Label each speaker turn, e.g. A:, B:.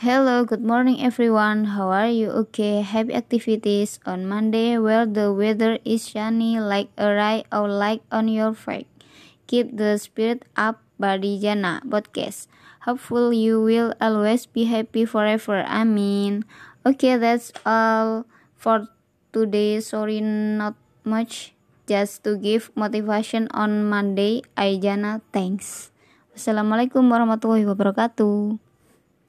A: Hello, good morning everyone. How are you? Okay, happy activities on Monday where the weather is sunny like a ray of light on your face. Keep the spirit up, Badi Jana podcast. Hopefully you will always be happy forever. Amin. Okay, that's all for today. Sorry, not much. Just to give motivation on Monday. Aijana. Thanks. Assalamualaikum warahmatullahi wabarakatuh.